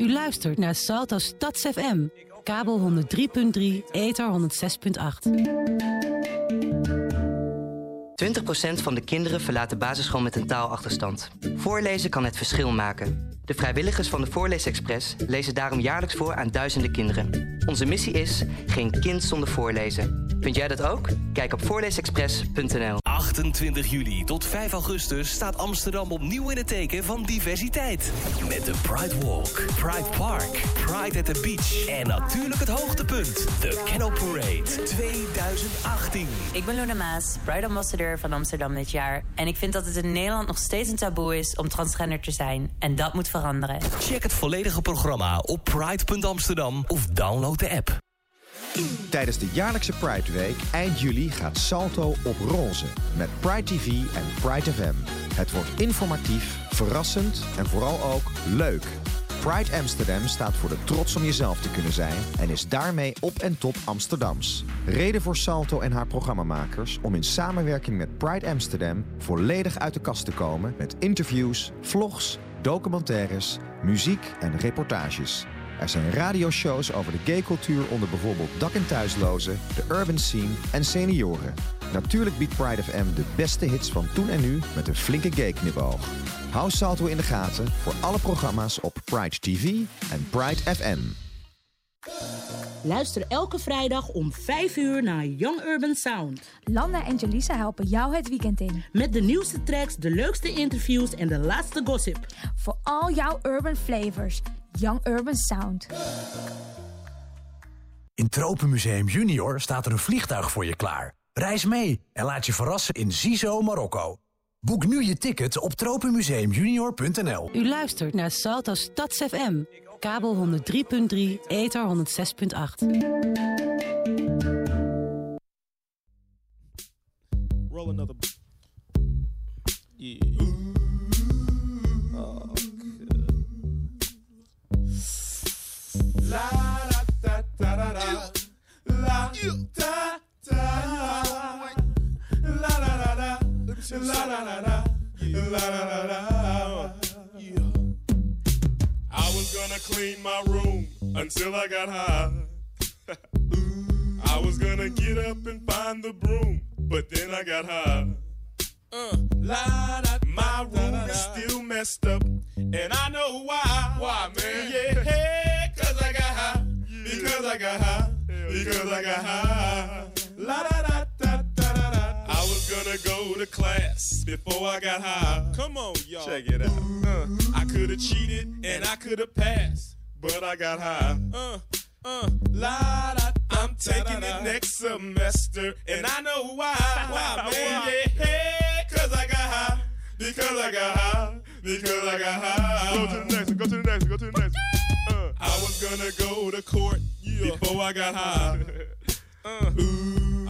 U luistert naar Salto Stads FM. Kabel 103.3, ether 106.8. 20% van de kinderen verlaat de basisschool met een taalachterstand. Voorlezen kan het verschil maken. De vrijwilligers van de Voorleesexpress lezen daarom jaarlijks voor aan duizenden kinderen. Onze missie is geen kind zonder voorlezen. Vind jij dat ook? Kijk op voorleesexpress.nl. 28 juli tot 5 augustus staat Amsterdam opnieuw in het teken van diversiteit. Met de Pride Walk, Pride Park, Pride at the Beach en natuurlijk het hoogtepunt, de Canal Parade 2018. Ik ben Luna Maas, Pride Ambassadeur van Amsterdam dit jaar. En ik vind dat het in Nederland nog steeds een taboe is om transgender te zijn. En dat moet veranderen. Check het volledige programma op pride.amsterdam of download de app. Tijdens de jaarlijkse Pride Week eind juli gaat Salto op roze. Met Pride TV en Pride FM. Het wordt informatief, verrassend en vooral ook leuk. Pride Amsterdam staat voor de trots om jezelf te kunnen zijn en is daarmee op en top Amsterdams. Reden voor Salto en haar programmamakers om in samenwerking met Pride Amsterdam volledig uit de kast te komen met interviews, vlogs, documentaires, muziek en reportages. Er zijn radioshows over de gaycultuur onder bijvoorbeeld dak- en thuislozen, de urban scene en senioren. Natuurlijk biedt Pride FM de beste hits van toen en nu met een flinke gay knipoog. Hou Salto in de gaten voor alle programma's op Pride TV en Pride FM. Luister elke vrijdag om 5 uur naar Young Urban Sound. Landa en Jelisa helpen jou het weekend in. Met de nieuwste tracks, de leukste interviews en de laatste gossip. Voor al jouw urban flavors. Young Urban Sound. In Tropenmuseum Junior staat er een vliegtuig voor je klaar. Reis mee en laat je verrassen in Zizo, Marokko. Boek nu je ticket op tropenmuseumjunior.nl. U luistert naar Salto Stads FM. Kabel 103.3, ether 106.8. Roll another. Yeah. And find the broom, but then I got hot. Uh. La da My room is still messed up and I know why. Why, man? Yeah, hey, cause I got high. Because I got high. Because I got high. La da da da da da da. I was gonna go to class before I got high. Come on, y'all. Check it out. Uh, I could have cheated and I could have passed, but I got high. Uh, uh, la da. I'm taking it next semester, and I know why. Why, man? Yeah, hey, cause I got high. Because I got high. Because I got high. Go to the next one. Go to the next one. Go to the next one. I was gonna go to court before I got high. Uh,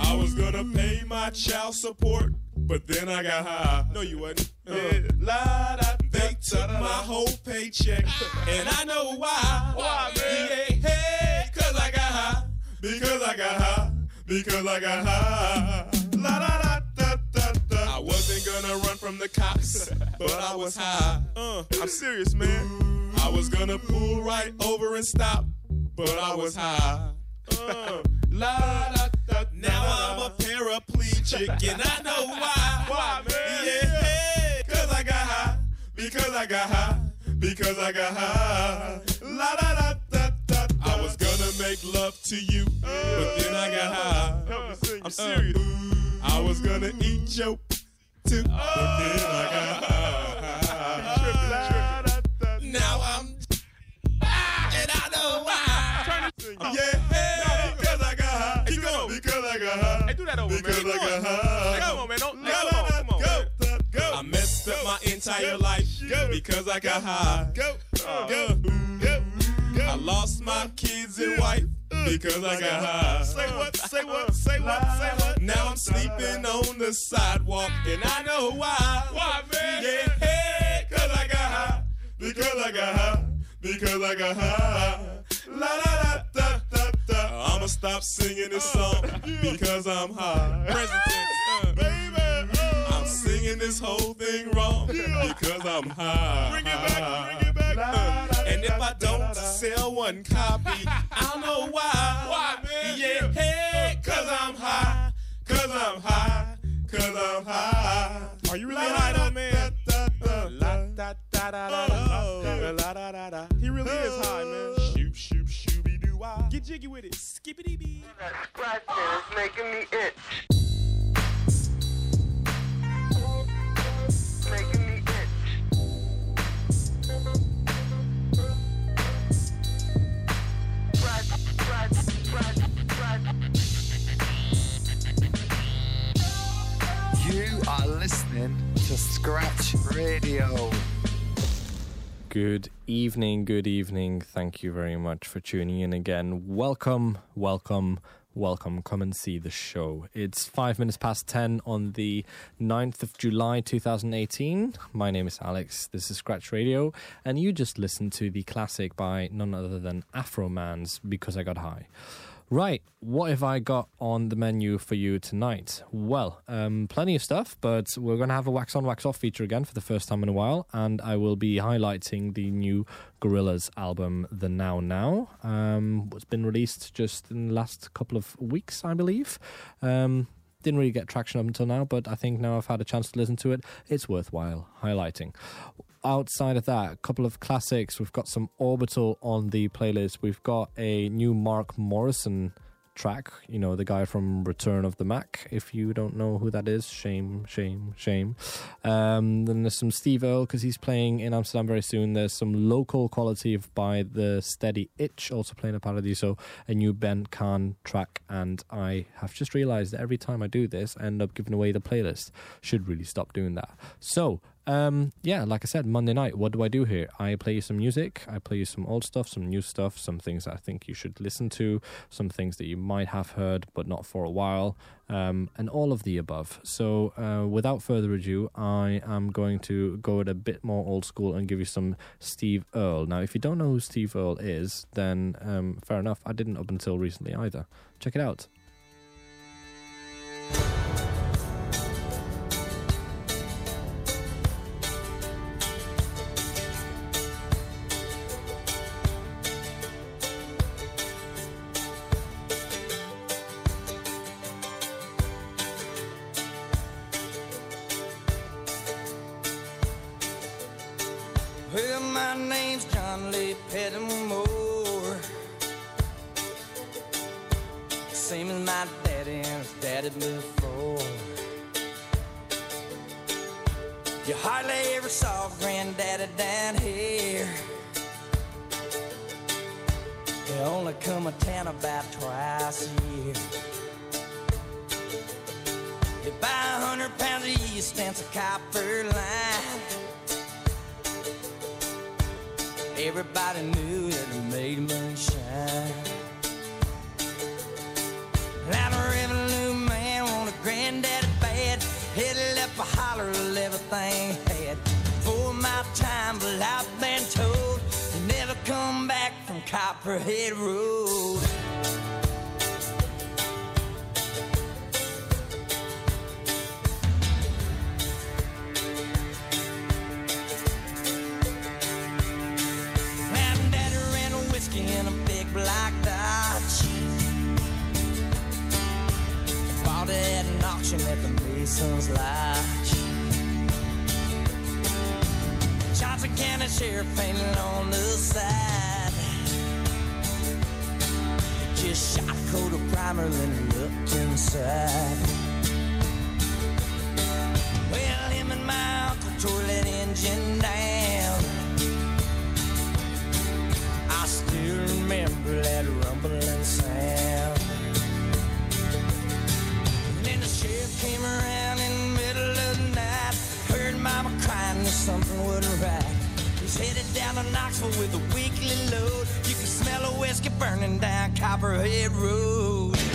I was gonna pay my child support, but then I got high. No, you wasn't. Uh, la, da, they took my whole paycheck, and I know why. Why, man? Yeah, hey, cause I got high. Because I got high. Because I got high. La da da da da da. I wasn't gonna run from the cops, but I was high. Uh, I'm serious, man. I was gonna pull right over and stop, but I was high. Uh, la da da. Now I'm a paraplegic, and I know why. Why, man? Yeah, cause I got high. Because I got high. Because I got high. La da da da da. I was gonna make love to you, but then I got high. I'm serious. I was gonna eat your too, but then I got high. Why. Yeah, hey, because I got high. Keep going. Because I got high. Hey, do that over, because man. I got high. Come on, man. Don't, come on, come on. Go, go. I messed up my entire life because I got high. Uh, go, go, go, go. I lost my kids and wife uh, because I got high. Say what? Say what? Uh, Say what? Say what? Now I'm sleeping on the sidewalk and I know why. Why, man? Yeah, hey, cause I got high. Because I got high. Because I got high. La da da I'ma stop singing this song because I'm high. Present tense, uh. baby. I'm singing this whole thing wrong because I'm high. Bring it back, bring it back. Uh, and if I don't sell one copy, I don't know why. Why, man? Yeah, hey, cause I'm high. Cause I'm high. Cause I'm high. Are you really high though, man? He really is high, man. Shoop, shoop, shooby doo wah. Get jiggy with it. Skippity bee. That scratching is making me itch. Making me itch. Scratch, scratch, scratch, scratch. You are listening to Scratch Radio. Good evening, good evening. Thank you very much for tuning in again. Welcome, welcome, welcome. Come and see the show. It's five minutes past 10 on the 9th of July 2018. My name is Alex. This is Scratch Radio, and you just listened to the classic by none other than Afroman's Because I Got High. Right, what have I got on the menu for you tonight? Well, um, plenty of stuff, but we're going to have a wax on, wax off feature again for the first time in a while, and I will be highlighting the new Gorillaz album, The Now Now. Um, it's been released just in the last couple of weeks, I believe. Um, didn't really get traction up until now, but I think now I've had a chance to listen to it, it's worthwhile highlighting outside of that, a couple of classics. We've got some Orbital on the playlist. We've got a new Mark Morrison track, you know, the guy from Return of the Mack. If you don't know who that is, shame, shame, shame. Um, then there's some Steve Earle because he's playing in Amsterdam very soon. There's some local quality by the Steady Itch also playing a Paradiso, a new Ben Khan track. And I have just realized that every time I do this, I end up giving away the playlist. Should really stop doing that. So, um, yeah, like I said, Monday night, what do I do here? I play you some music, I play you some old stuff, some new stuff, some things I think you should listen to, some things that you might have heard but not for a while, um, and all of the above. So, uh, without further ado, I am going to go at a bit more old school and give you some Steve Earle. Now, if you don't know who Steve Earle is, then um, fair enough, I didn't up until recently either. Check it out. My name's John Lee Pettimore. Same as my daddy and his daddy before. You hardly ever saw granddaddy down here. They only come a town about twice a year. They buy a hundred pounds of yeast and a copper line. Everybody knew that it made moonshine. I'm a revenue man, want a granddaddy bad. Headed up a holler of everything had. For my time, but I've been told you never come back from Copperhead Road. Mason's Lodge. Johnson County Sheriff painted on the side. Just shot a coat of primer, then looked inside. Well, him and my uncle tore that engine down. Something wasn't right. He's headed down to Knoxville with a weekly load. You can smell a whiskey burning down Copperhead Road.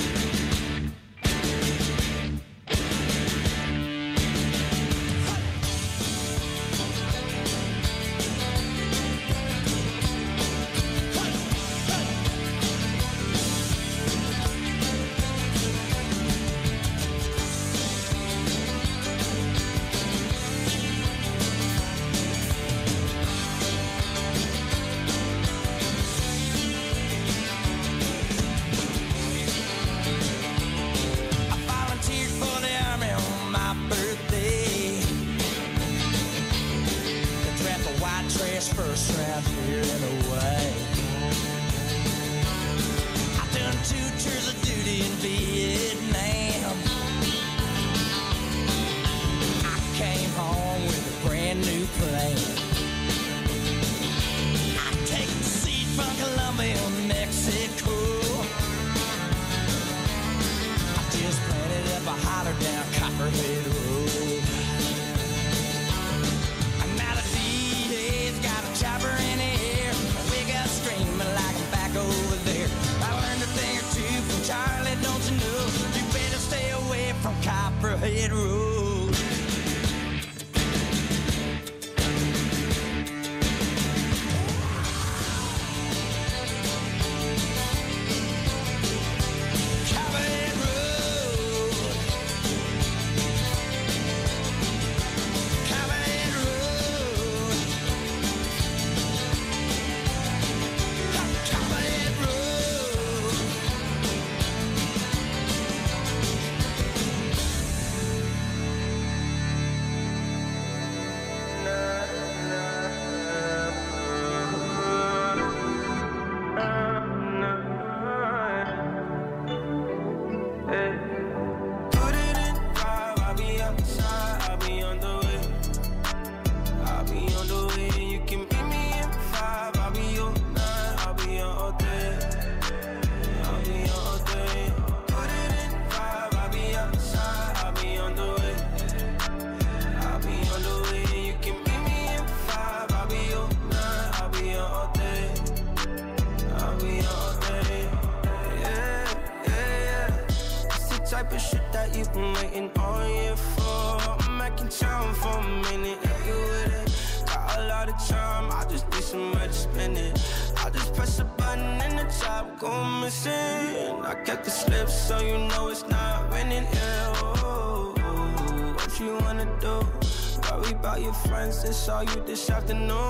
saw you this afternoon.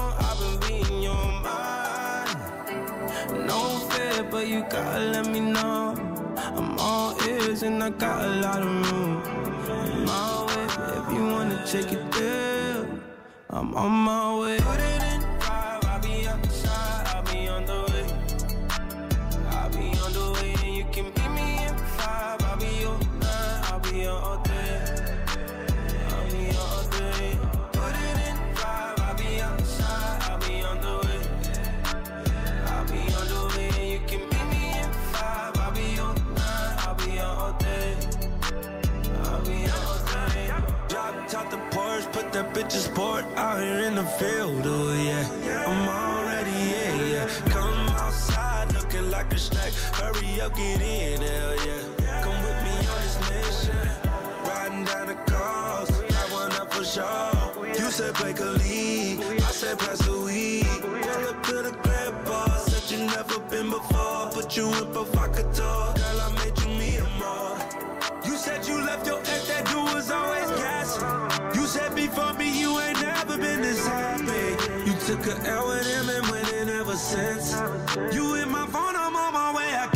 that bitch is bored out here in the field, oh yeah. I'm already in, yeah, yeah. Come outside looking like a snack. Hurry up, get in, hell yeah. Come with me on this mission. Riding down the coast, got one up for sure. You said break a league, I said pass a week. Pull up to the grandpa, said you never been before. Put you in for vodka talk. Girl, I made you took a L with him and went in ever since. You in my phone, I'm on my way. I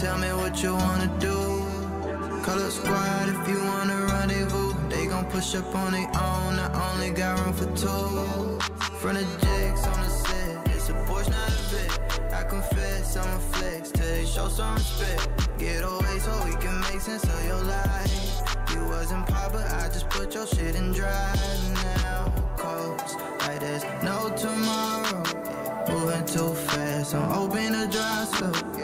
tell me what you wanna do. Call a squad if you wanna rendezvous. They gon' push up on their own. I only got room for two. Front of jigs on the set, it's a Porsche, not a bit. I confess, I'm a flex to show some respect. Get away so we can make sense of your life. You wasn't pop, but I just put your shit in drive now. Cause like there's no tomorrow. Moving too fast, I'm open to drive so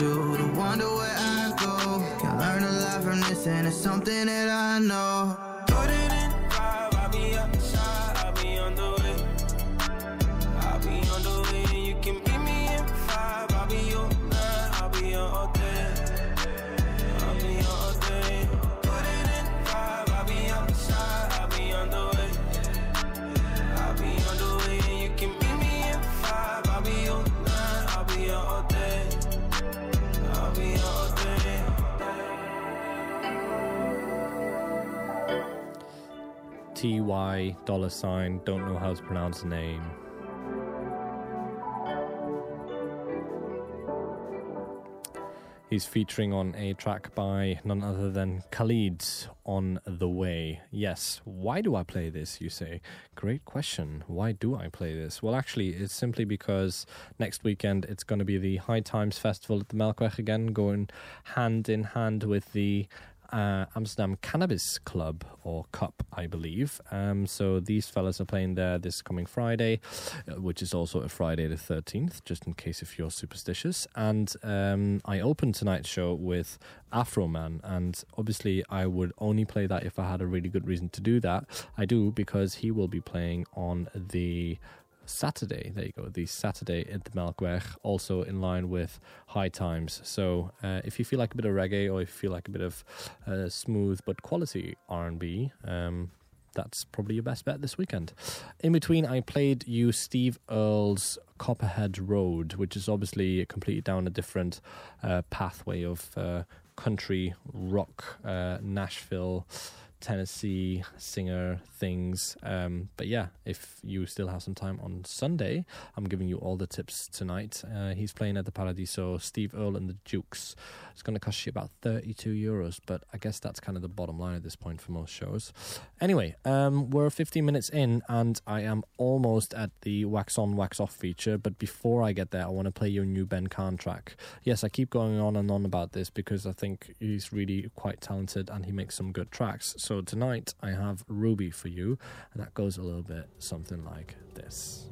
you to wonder where I go. Can learn a lot from this, and it's something that I know. Y dollar sign, don't know how to pronounce the name. He's featuring on a track by none other than Khalid's on the way. Yes, why do I play this, you say? Great question. Why do I play this? Well, actually, it's simply because next weekend it's going to be the High Times Festival at the Melkweg again, going hand in hand with the uh, Amsterdam Cannabis Club or Cup, I believe. Um, so these fellas are playing there this coming Friday, uh, which is also a Friday the 13th, just in case if you're superstitious. And um, I opened tonight's show with Afroman, and obviously I would only play that if I had a really good reason to do that. I do because he will be playing on the Saturday. There you go. The Saturday at the Melkweg, also in line with High Times. So uh, if you feel like a bit of reggae or if you feel like a bit of uh, smooth but quality R and B, um, that's probably your best bet this weekend. In between, I played you Steve Earle's Copperhead Road, which is obviously completely down a different uh, pathway of uh, country rock, uh, Nashville. Tennessee singer things. Um, but yeah, if you still have some time on Sunday, I'm giving you all the tips tonight. Uh, he's playing at the Paradiso, Steve Earle and the Dukes. It's going to cost you about 32 euros, but I guess that's kind of the bottom line at this point for most shows. Anyway, um, we're 15 minutes in, and I am almost at the wax on, wax off feature. But before I get there, I want to play your new Ben Khan track. Yes, I keep going on and on about this because I think he's really quite talented and he makes some good tracks. So tonight I have Ruby for you, and that goes a little bit something like this.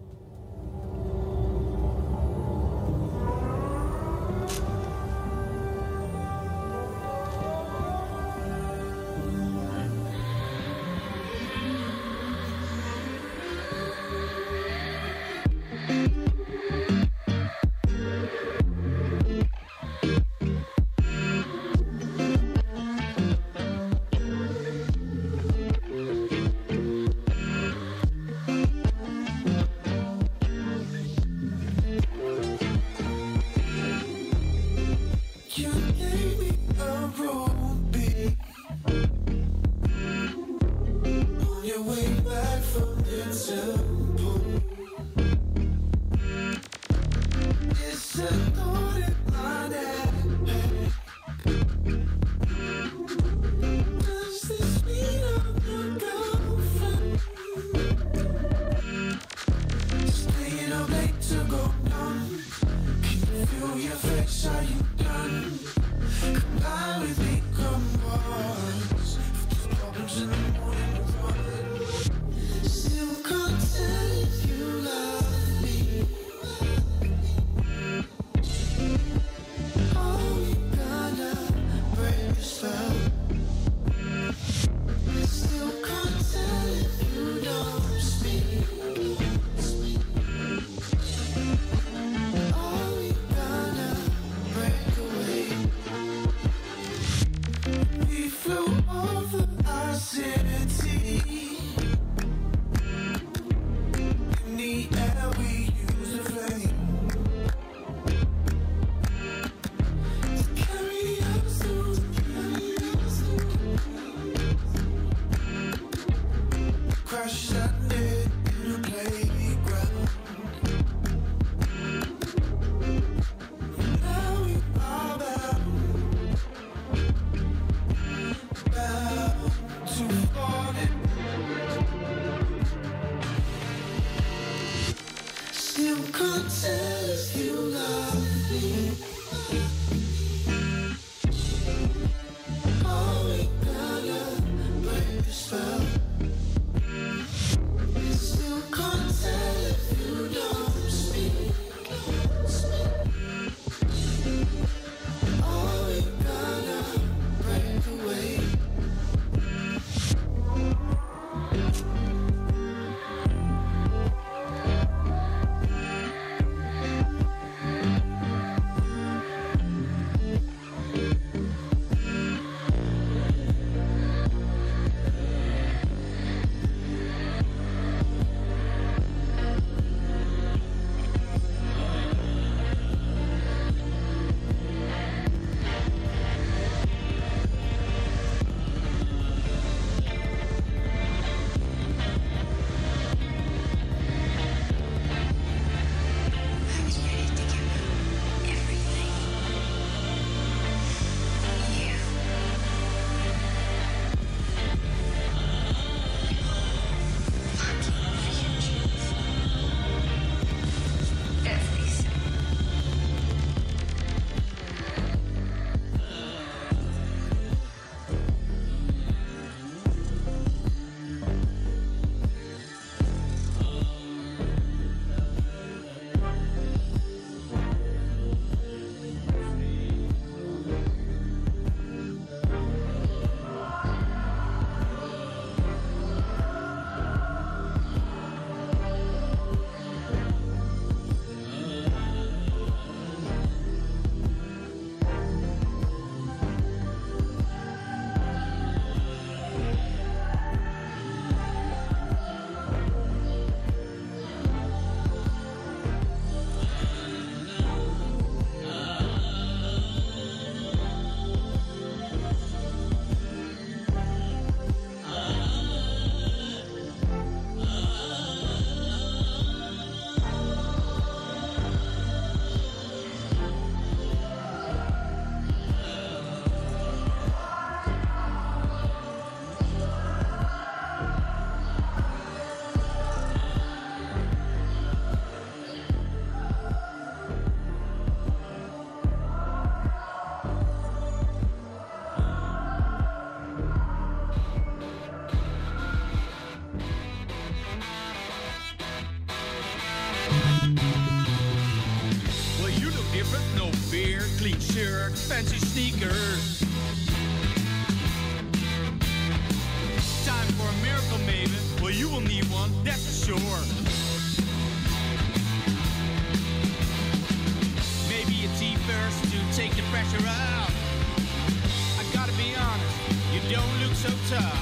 So tough.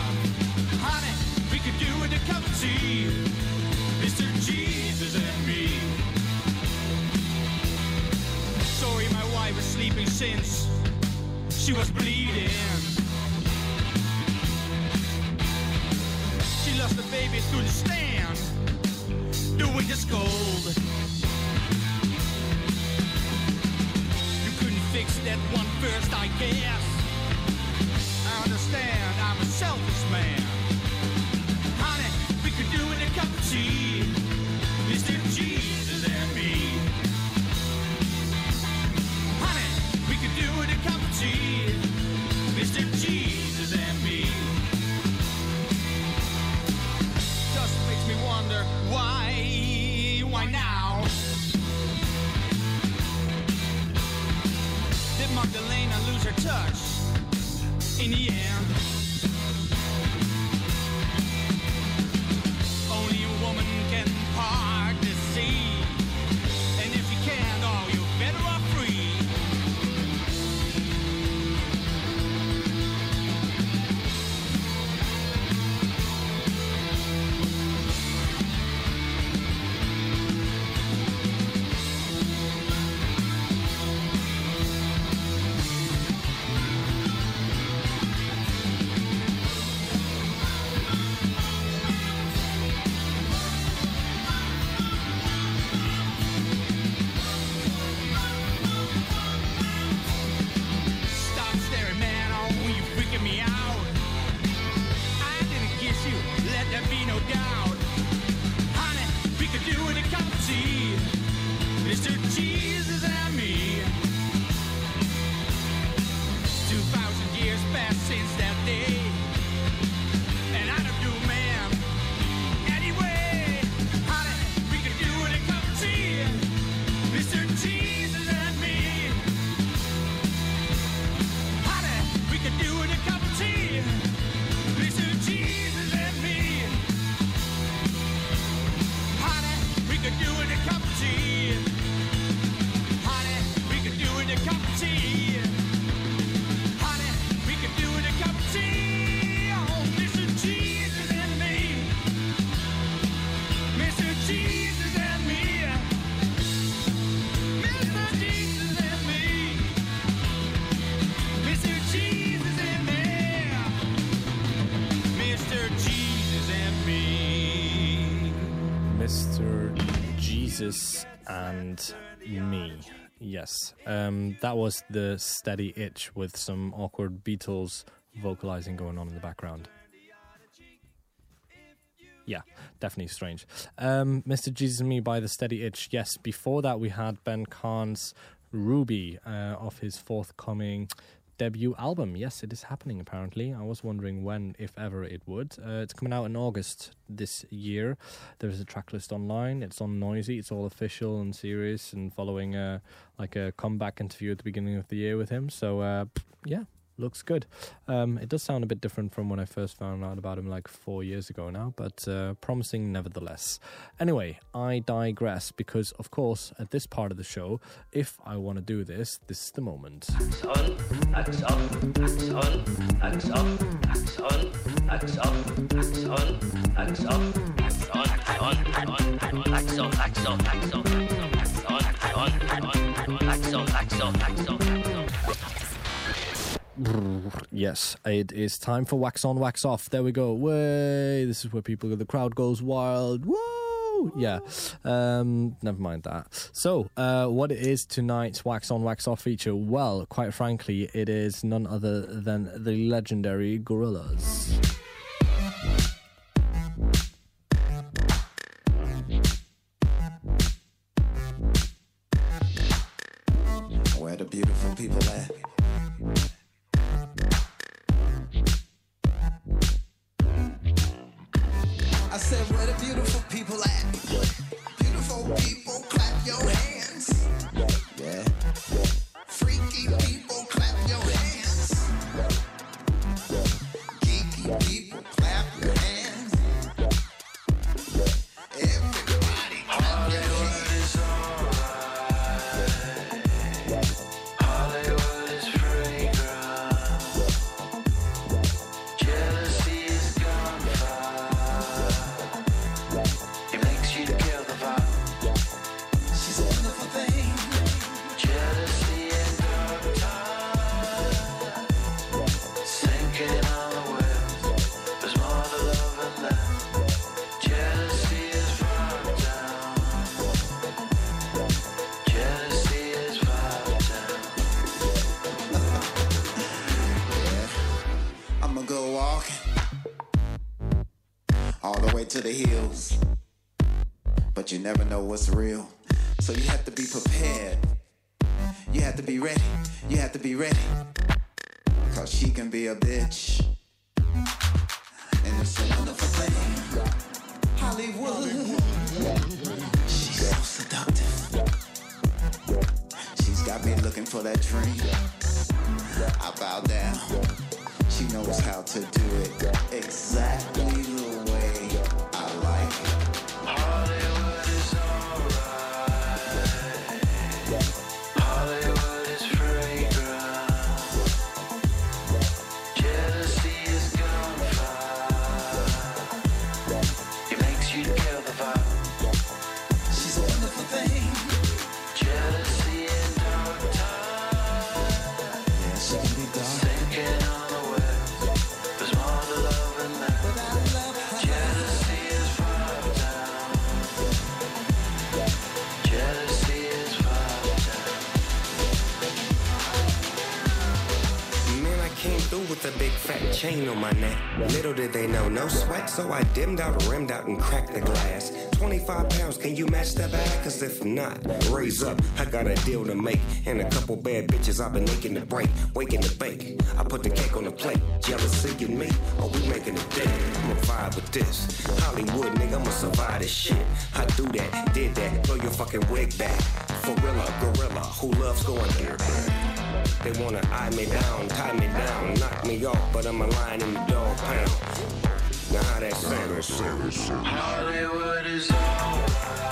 Honey, we could do with a cup of tea. Mr. Jesus and me. Sorry, my wife was sleeping since she was bleeding. She lost the baby through the stand. The winter's cold. You couldn't fix that one first, I guess. Yes, um, that was the steady itch with some awkward Beatles vocalizing going on in the background. Yeah, definitely strange. Um, Mr. Jesus and Me by the Steady Itch. Yes, before that we had Ben Khan's Ruby uh, of his forthcoming debut album. Yes, it is happening apparently. I was wondering when, if ever, it would. Uh, it's coming out in August this year. There's a track list online. It's on Noisey. It's all official and serious and following a, like a comeback interview at the beginning of the year with him. So, uh, yeah, looks good. Um, it does sound a bit different from when I first found out about him like four years ago now, but uh, promising nevertheless. Anyway, I digress because, of course, at this part of the show, if I want to do this, this is the moment. on, on, on, on, on, on, on, on, on, on. Yes, it is time for wax on, wax off. There we go. Way! This is where people, the crowd goes wild. Whoa! Yeah. Um, never mind that. So, uh, what is tonight's wax on, wax off feature? Well, quite frankly, it is none other than the legendary Gorillaz. Where the beautiful people at? To the hills. But you never know what's real. So you have to be prepared. You have to be ready. You have to be ready. Cause she can be a bitch. And it's a wonderful thing. Hollywood. She's so seductive. She's got me looking for that dream. I bow down. She knows how to do it exactly the way with a big fat chain on my neck. Little did they know, no sweat, so I dimmed out, rimmed out, and cracked the glass. 25 pounds, can you match that bag? Cause if not, raise up. I got a deal to make. And a couple bad bitches I've been making to break. Waking to bake. I put the cake on the plate. Jealousy and me, are we making a date? I'ma vibe with this. Hollywood, nigga, I'ma survive this shit. I do that, did that, throw your fucking wig back. Gorilla, gorilla, who loves going there? They wanna eye me down, tie me down, knock me off, but I'm a lion in the dog pound. Now how that sound? Hollywood is alright.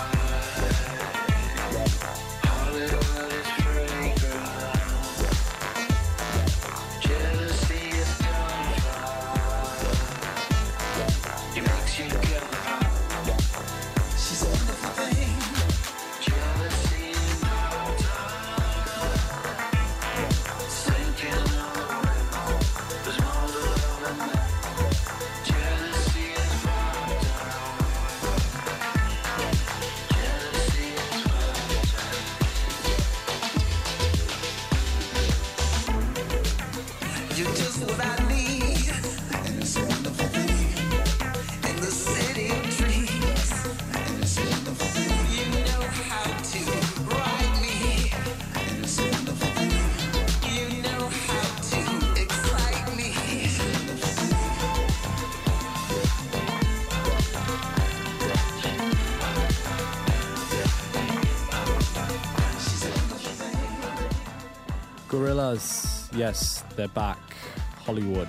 Yes, they're back. Hollywood.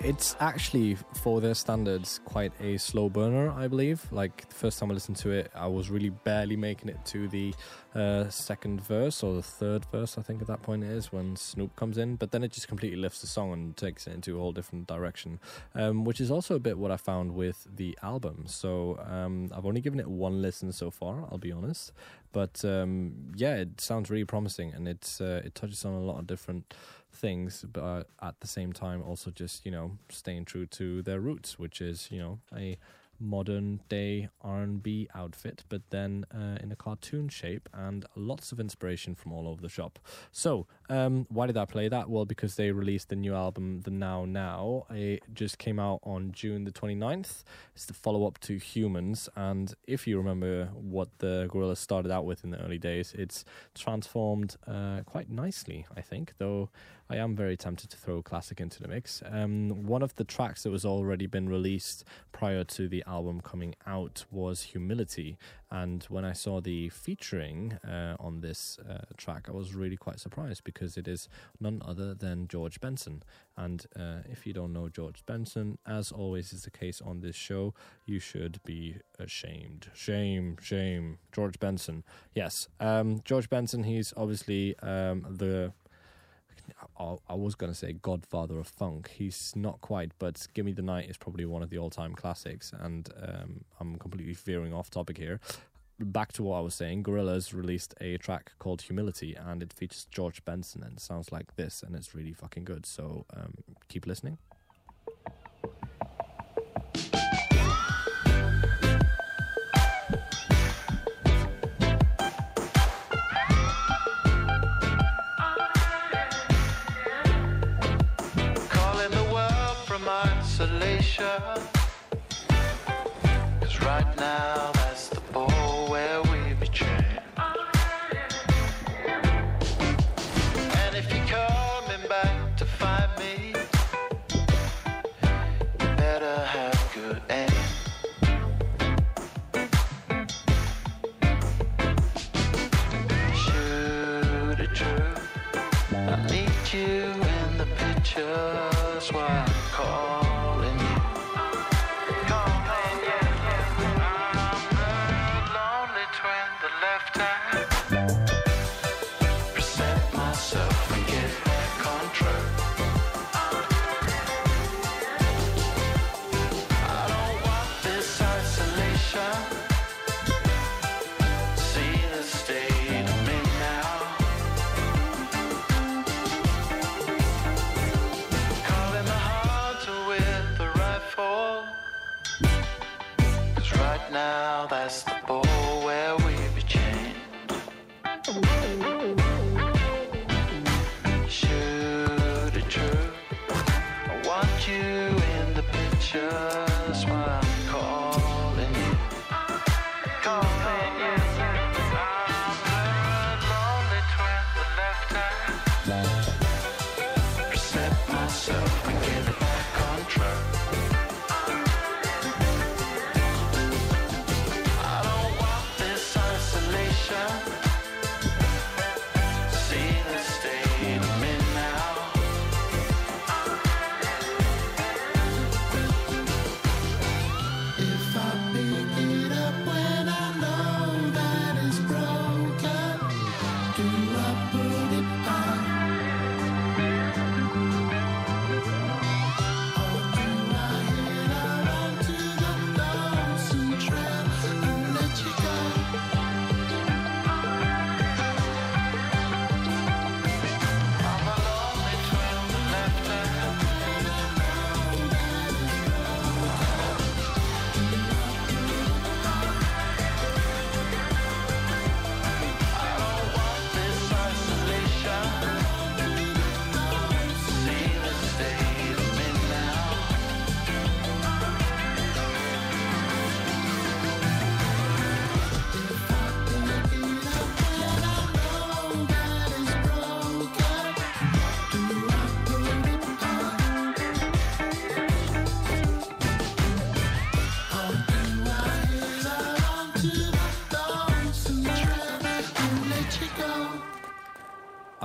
It's actually, for their standards, quite a slow burner, I believe. Like, first time I listened to it, I was really barely making it to the uh, second verse or the third verse, I think at that point it is, when Snoop comes in. But then it just completely lifts the song and takes it into a whole different direction, um, which is also a bit what I found with the album. So um, I've only given it one listen so far, I'll be honest. But um, yeah, it sounds really promising and it's uh, it touches on a lot of different things, but at the same time also just you know staying true to their roots, which is you know a modern day R&B outfit, but then uh, in a cartoon shape and lots of inspiration from all over the shop. So, um, why did I play that? Well, because they released the new album, The Now Now. It just came out on June the 29th. It's the follow up to Humanz, and if you remember what the Gorillaz started out with in the early days, it's transformed uh, quite nicely, I think, though I am very tempted to throw classic into the mix. Um, one of the tracks that was already been released prior to the album coming out was Humility, and when I saw the featuring uh, on this uh, track, I was really quite surprised because it is none other than George Benson. And uh, if you don't know George Benson, as always is the case on this show, you should be ashamed. Shame, shame. George Benson. Yes, um, George Benson, he's obviously um, the I was going to say Godfather of Funk. He's not quite, but Give Me the Night is probably one of the all time classics. And um, I'm completely veering off topic here. Back to what I was saying, Gorillaz released a track called Humility, and it features George Benson, and sounds like this, and it's really fucking good. So um, keep listening. Picture. Cause right now now that's the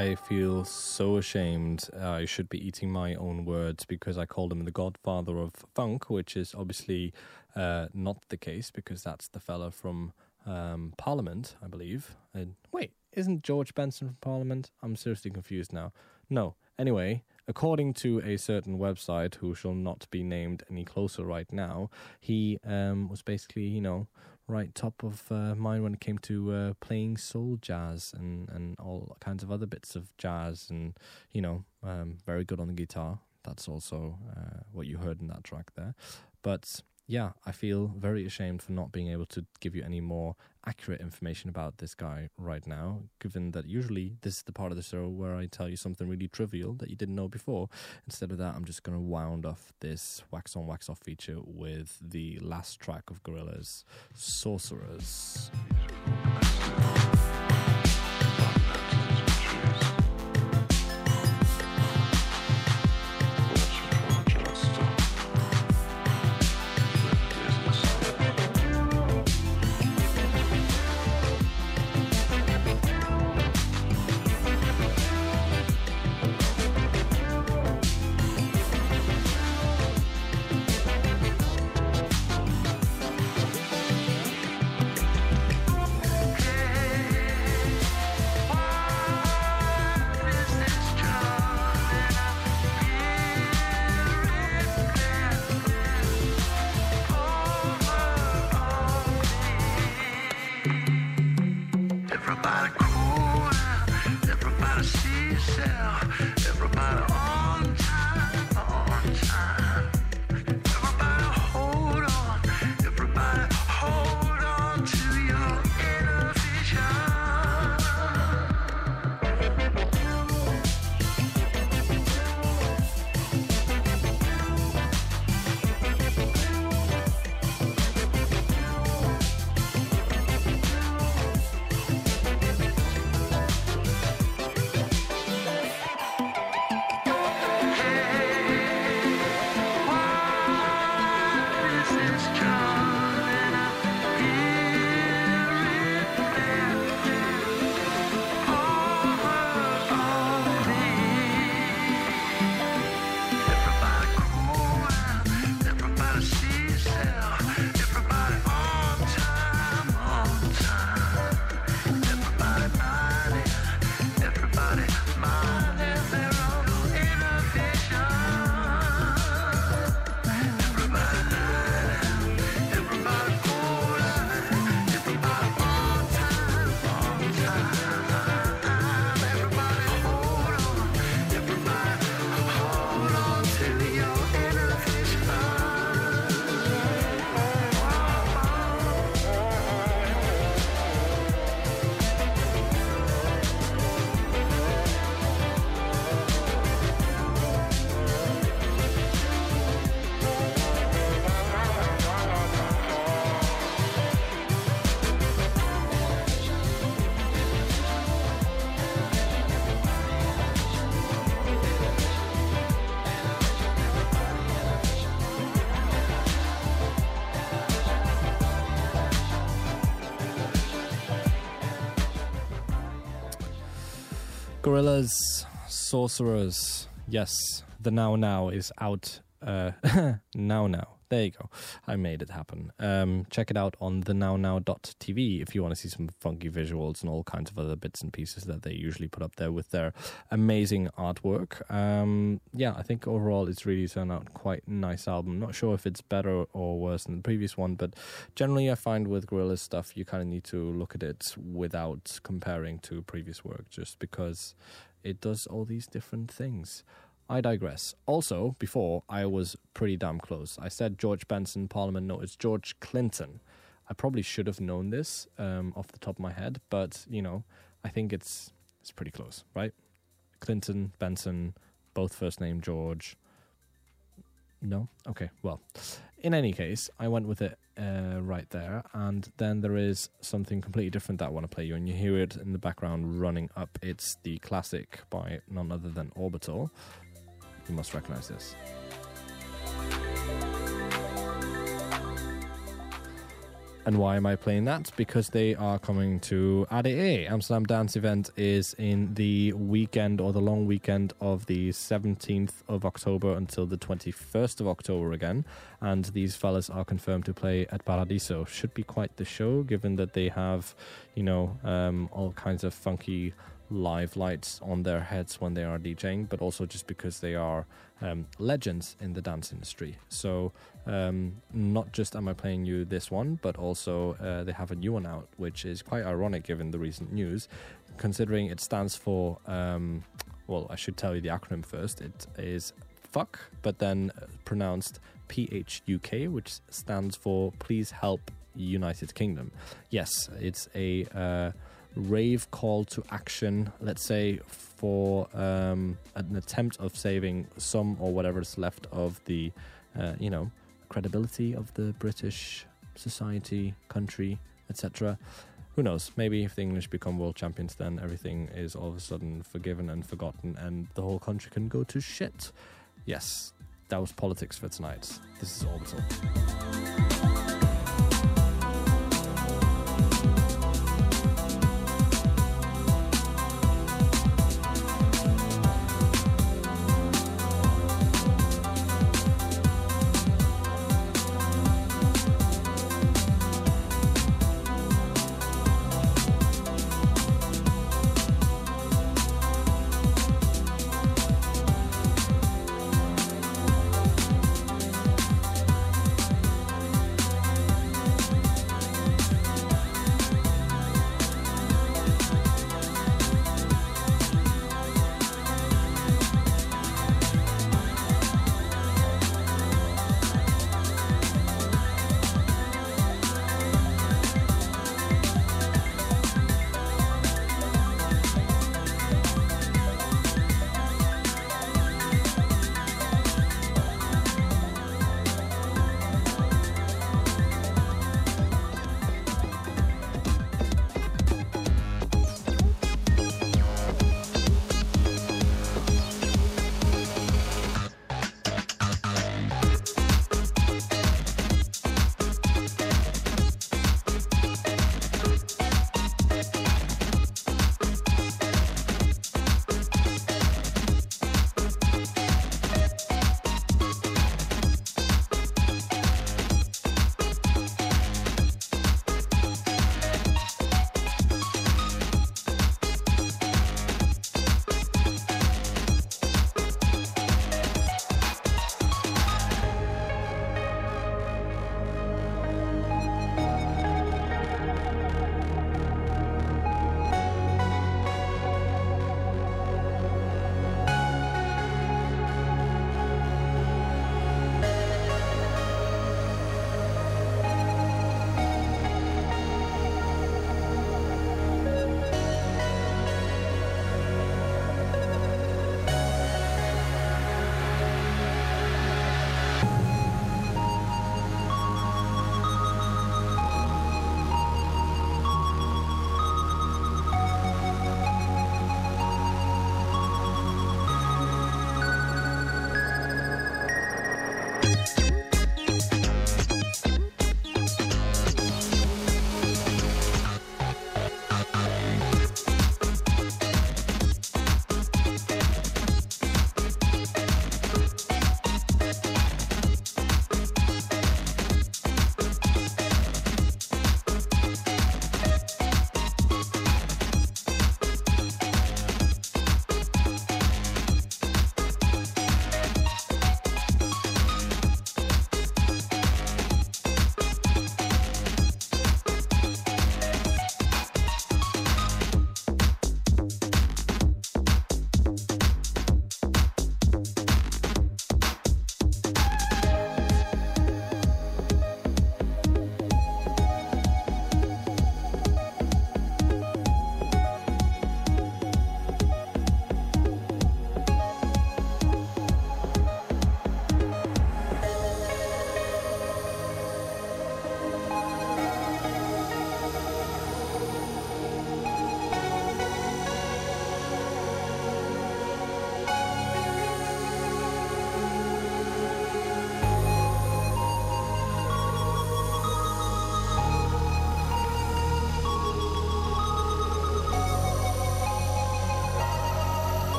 I feel so ashamed. Uh, I should be eating my own words because I called him the godfather of funk, which is obviously uh, not the case because that's the fella from um, Parliament, I believe. And wait, isn't George Benson from Parliament? I'm seriously confused now. No. Anyway, according to a certain website who shall not be named any closer right now, he um, was basically, you know, right top of uh, mind when it came to uh, playing soul jazz and, and all kinds of other bits of jazz and, you know, um, very good on the guitar. That's also uh, what you heard in that track there. But yeah, I feel very ashamed for not being able to give you any more accurate information about this guy right now, given that usually this is the part of the show where I tell you something really trivial that you didn't know before. Instead of that, I'm just going to wound off this wax on, wax off feature with the last track of Gorillaz, Sorcerers. Gorillaz, Sorcerers. Yes, the Now Now is out. Uh, now Now. There you go. I made it happen. Um, check it out on the nownow.tv if you want to see some funky visuals and all kinds of other bits and pieces that they usually put up there with their amazing artwork. Um, yeah, I think overall it's really turned out quite a nice album. Not sure if it's better or worse than the previous one, but generally I find with Gorillaz stuff you kind of need to look at it without comparing to previous work just because it does all these different things. I digress. Also, before, I was pretty damn close. I said George Benson, Parliament. No, it's George Clinton. I probably should have known this um, off the top of my head, but, you know, I think it's it's pretty close, right? Clinton, Benson, both first name George. No? Okay, well. In any case, I went with it uh, right there, and then there is something completely different that I want to play you, and you hear it in the background running up. It's the classic by none other than Orbital. You must recognize this. And why am I playing that? Because they are coming to ADE. Amsterdam Dance Event is in the weekend or the long weekend of the 17th of October until the 21st of October again. And these fellas are confirmed to play at Paradiso. Should be quite the show, given that they have, you know, um, all kinds of funky live lights on their heads when they are DJing, but also just because they are um, legends in the dance industry. So, um, not just am I playing you this one, but also uh, they have a new one out, which is quite ironic given the recent news, considering it stands for, um, well, I should tell you the acronym first. It is fuck, but then pronounced PHUK, which stands for Please Help United Kingdom. Yes, it's a. Uh, rave call to action, let's say, for um, an attempt of saving some or whatever is left of the, uh, you know, credibility of the British society, country, etc. Who knows? Maybe if the English become world champions, then everything is all of a sudden forgiven and forgotten, and the whole country can go to shit. Yes, that was politics for tonight. This is Orbital.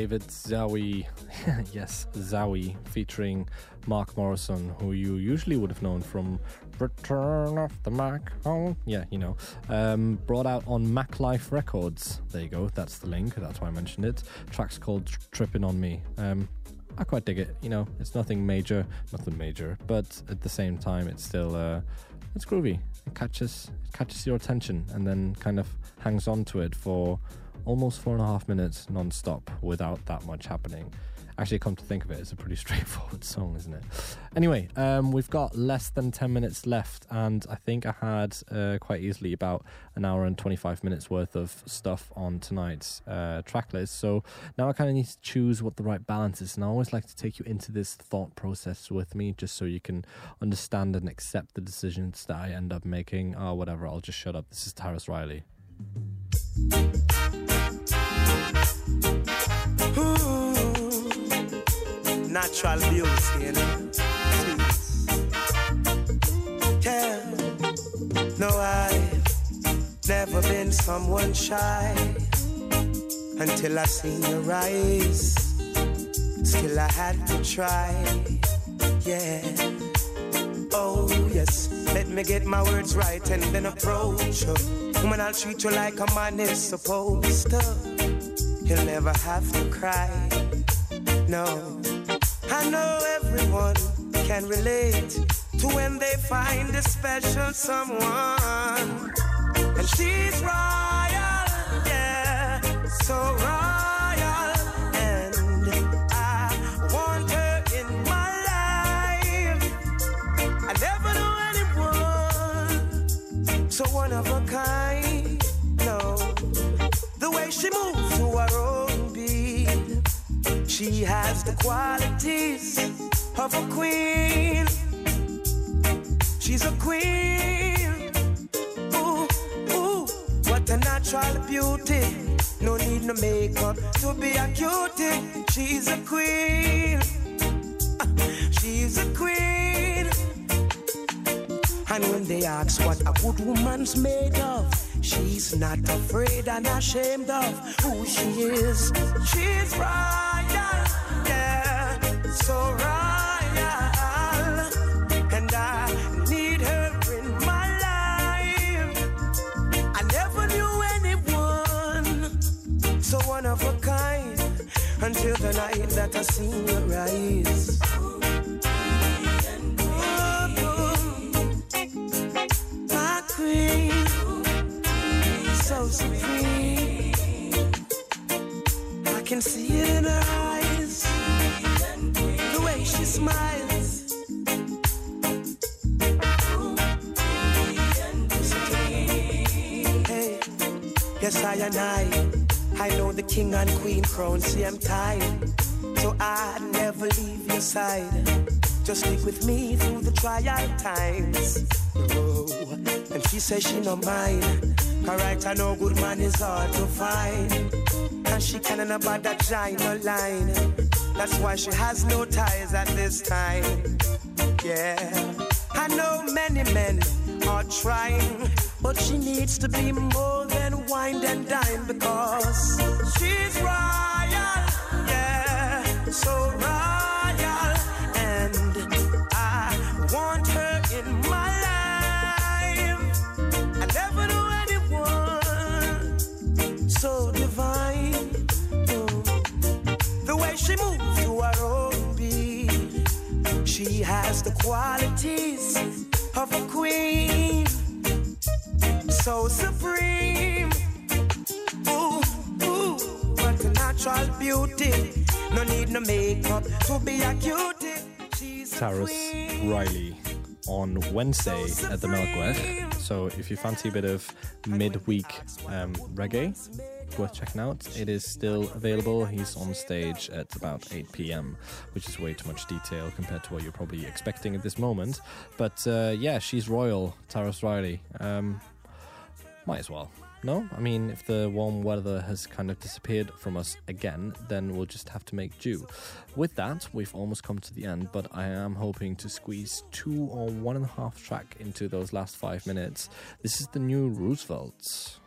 David Zowie, yes, Zowie, featuring Mark Morrison, who you usually would have known from Return of the Mack. Oh, yeah, you know. Um, brought out on Mack Life Records. There you go, that's the link, that's why I mentioned it. Track's called Tripping on Me. Um, I quite dig it, you know, it's nothing major, nothing major, but at the same time, it's still, uh, it's groovy. It catches, it catches your attention and then kind of hangs on to it for almost four and a half minutes non-stop without that much happening. Actually come to think of it it's a pretty straightforward song isn't it? Anyway um, we've got less than 10 minutes left and i think i had uh, quite easily about an hour and 25 minutes worth of stuff on tonight's uh, track list. So now i kind of need to choose what the right balance is and i always like to take you into this thought process with me just so you can understand and accept the decisions that i end up making. Or whatever i'll just shut up. This is Tarrus Riley Hmm. natural beauty, you know. No, I've never been someone shy until I seen your eyes. Still, I had to try. Yeah. Oh, yes. Let me get my words right and then approach you. Woman, I'll treat you like a man is supposed to. You'll never have to cry. No. I know everyone can relate to when they find a special someone. And she's royal, yeah, so royal. And I want her in my life. I never knew anyone so one of a kind. No, the way she moves She has the qualities of a queen. She's a queen. Ooh, ooh, what a natural beauty. No need no makeup to be a cutie. She's a queen. She's a queen. And when they ask what a good woman's made of, she's not afraid and ashamed of who she is. She's royal, yeah, so royal. And I need her in my life. I never knew anyone so one of a kind until the night that I seen her rise. Can see it in her eyes, the way she smiles. Hey, yes, I and I, I know the king and queen crown, see I'm tired. So I never leave your side. Just stick with me through the trial times. Oh, and she says she no mind. Correct, I know good man is hard to find. And she can't about that giant line. That's why she has no ties at this time. Yeah, I know many men are trying, but she needs to be more than wine and dine because she's royal. Yeah, so royal, she has the qualities of a queen, so supreme. Ooh, ooh, what a natural beauty. No need no makeup to be a cutie. She's a Tarrus Riley on Wednesday at the Melkweg. So if you fancy a bit of midweek um, reggae, worth checking out. It is still available. He's on stage at about 8 p.m., which is way too much detail compared to what you're probably expecting at this moment. But uh, yeah, she's royal, Tarrus Riley. Um, might as well. No? I mean, if the warm weather has kind of disappeared from us again, then we'll just have to make do. With that, we've almost come to the end, but I am hoping to squeeze two or one and a half track into those last five minutes. This is the new Roosevelts.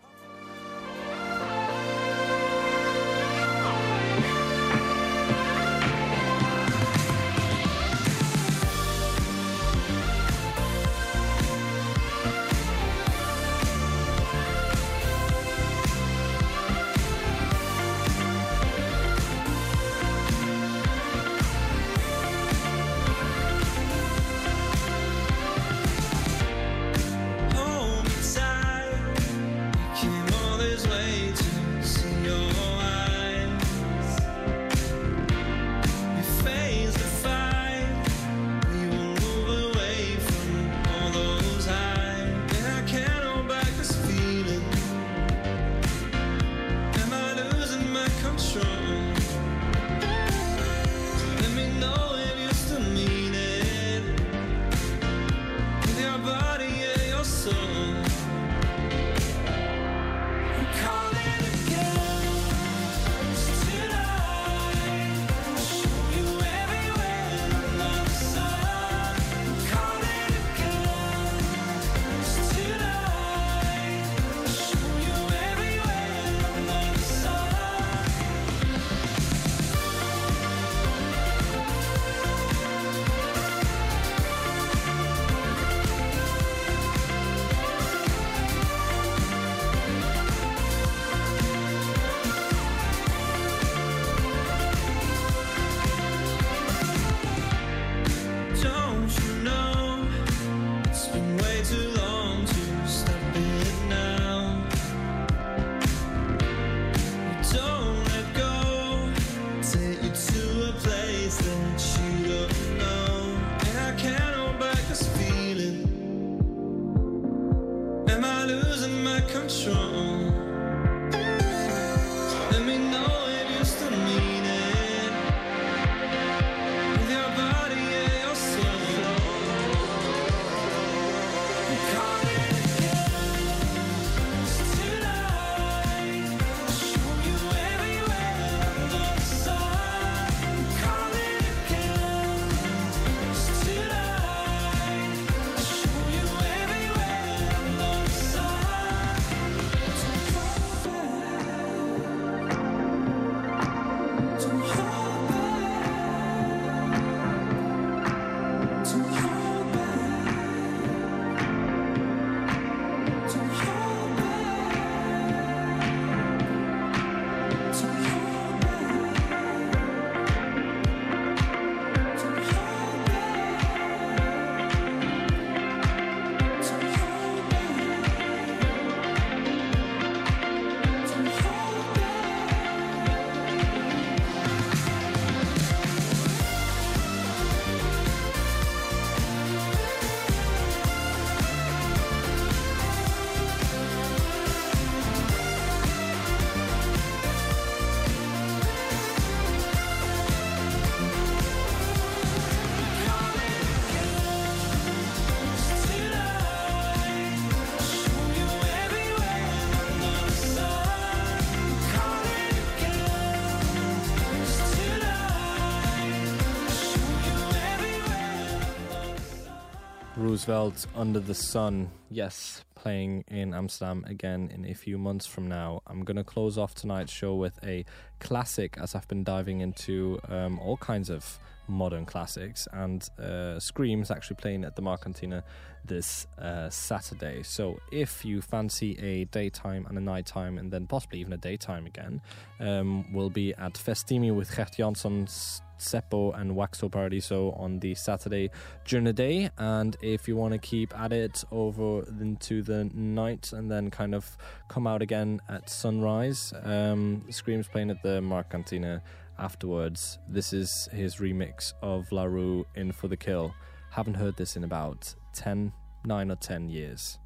Roosevelt Under the Sun. Yes, playing in Amsterdam again in a few months from now. I'm going to close off tonight's show with a classic as I've been diving into um, all kinds of modern classics and uh, Skream's actually playing at the Marktkantine this uh, Saturday. So if you fancy a daytime and a nighttime and then possibly even a daytime again, um, we'll be at Festimi with Gerd Janson's Seppo and Waxo Paradiso on the Saturday during the day. And if you want to keep at it over into the night and then kind of come out again at sunrise, um, Skream's playing at the Marktkantine afterwards. This is his remix of La Roux in for the Kill. Haven't heard this in about 10, 9 or 10 years.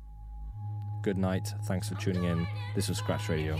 Good night. Thanks for tuning in. This was Scratch Radio.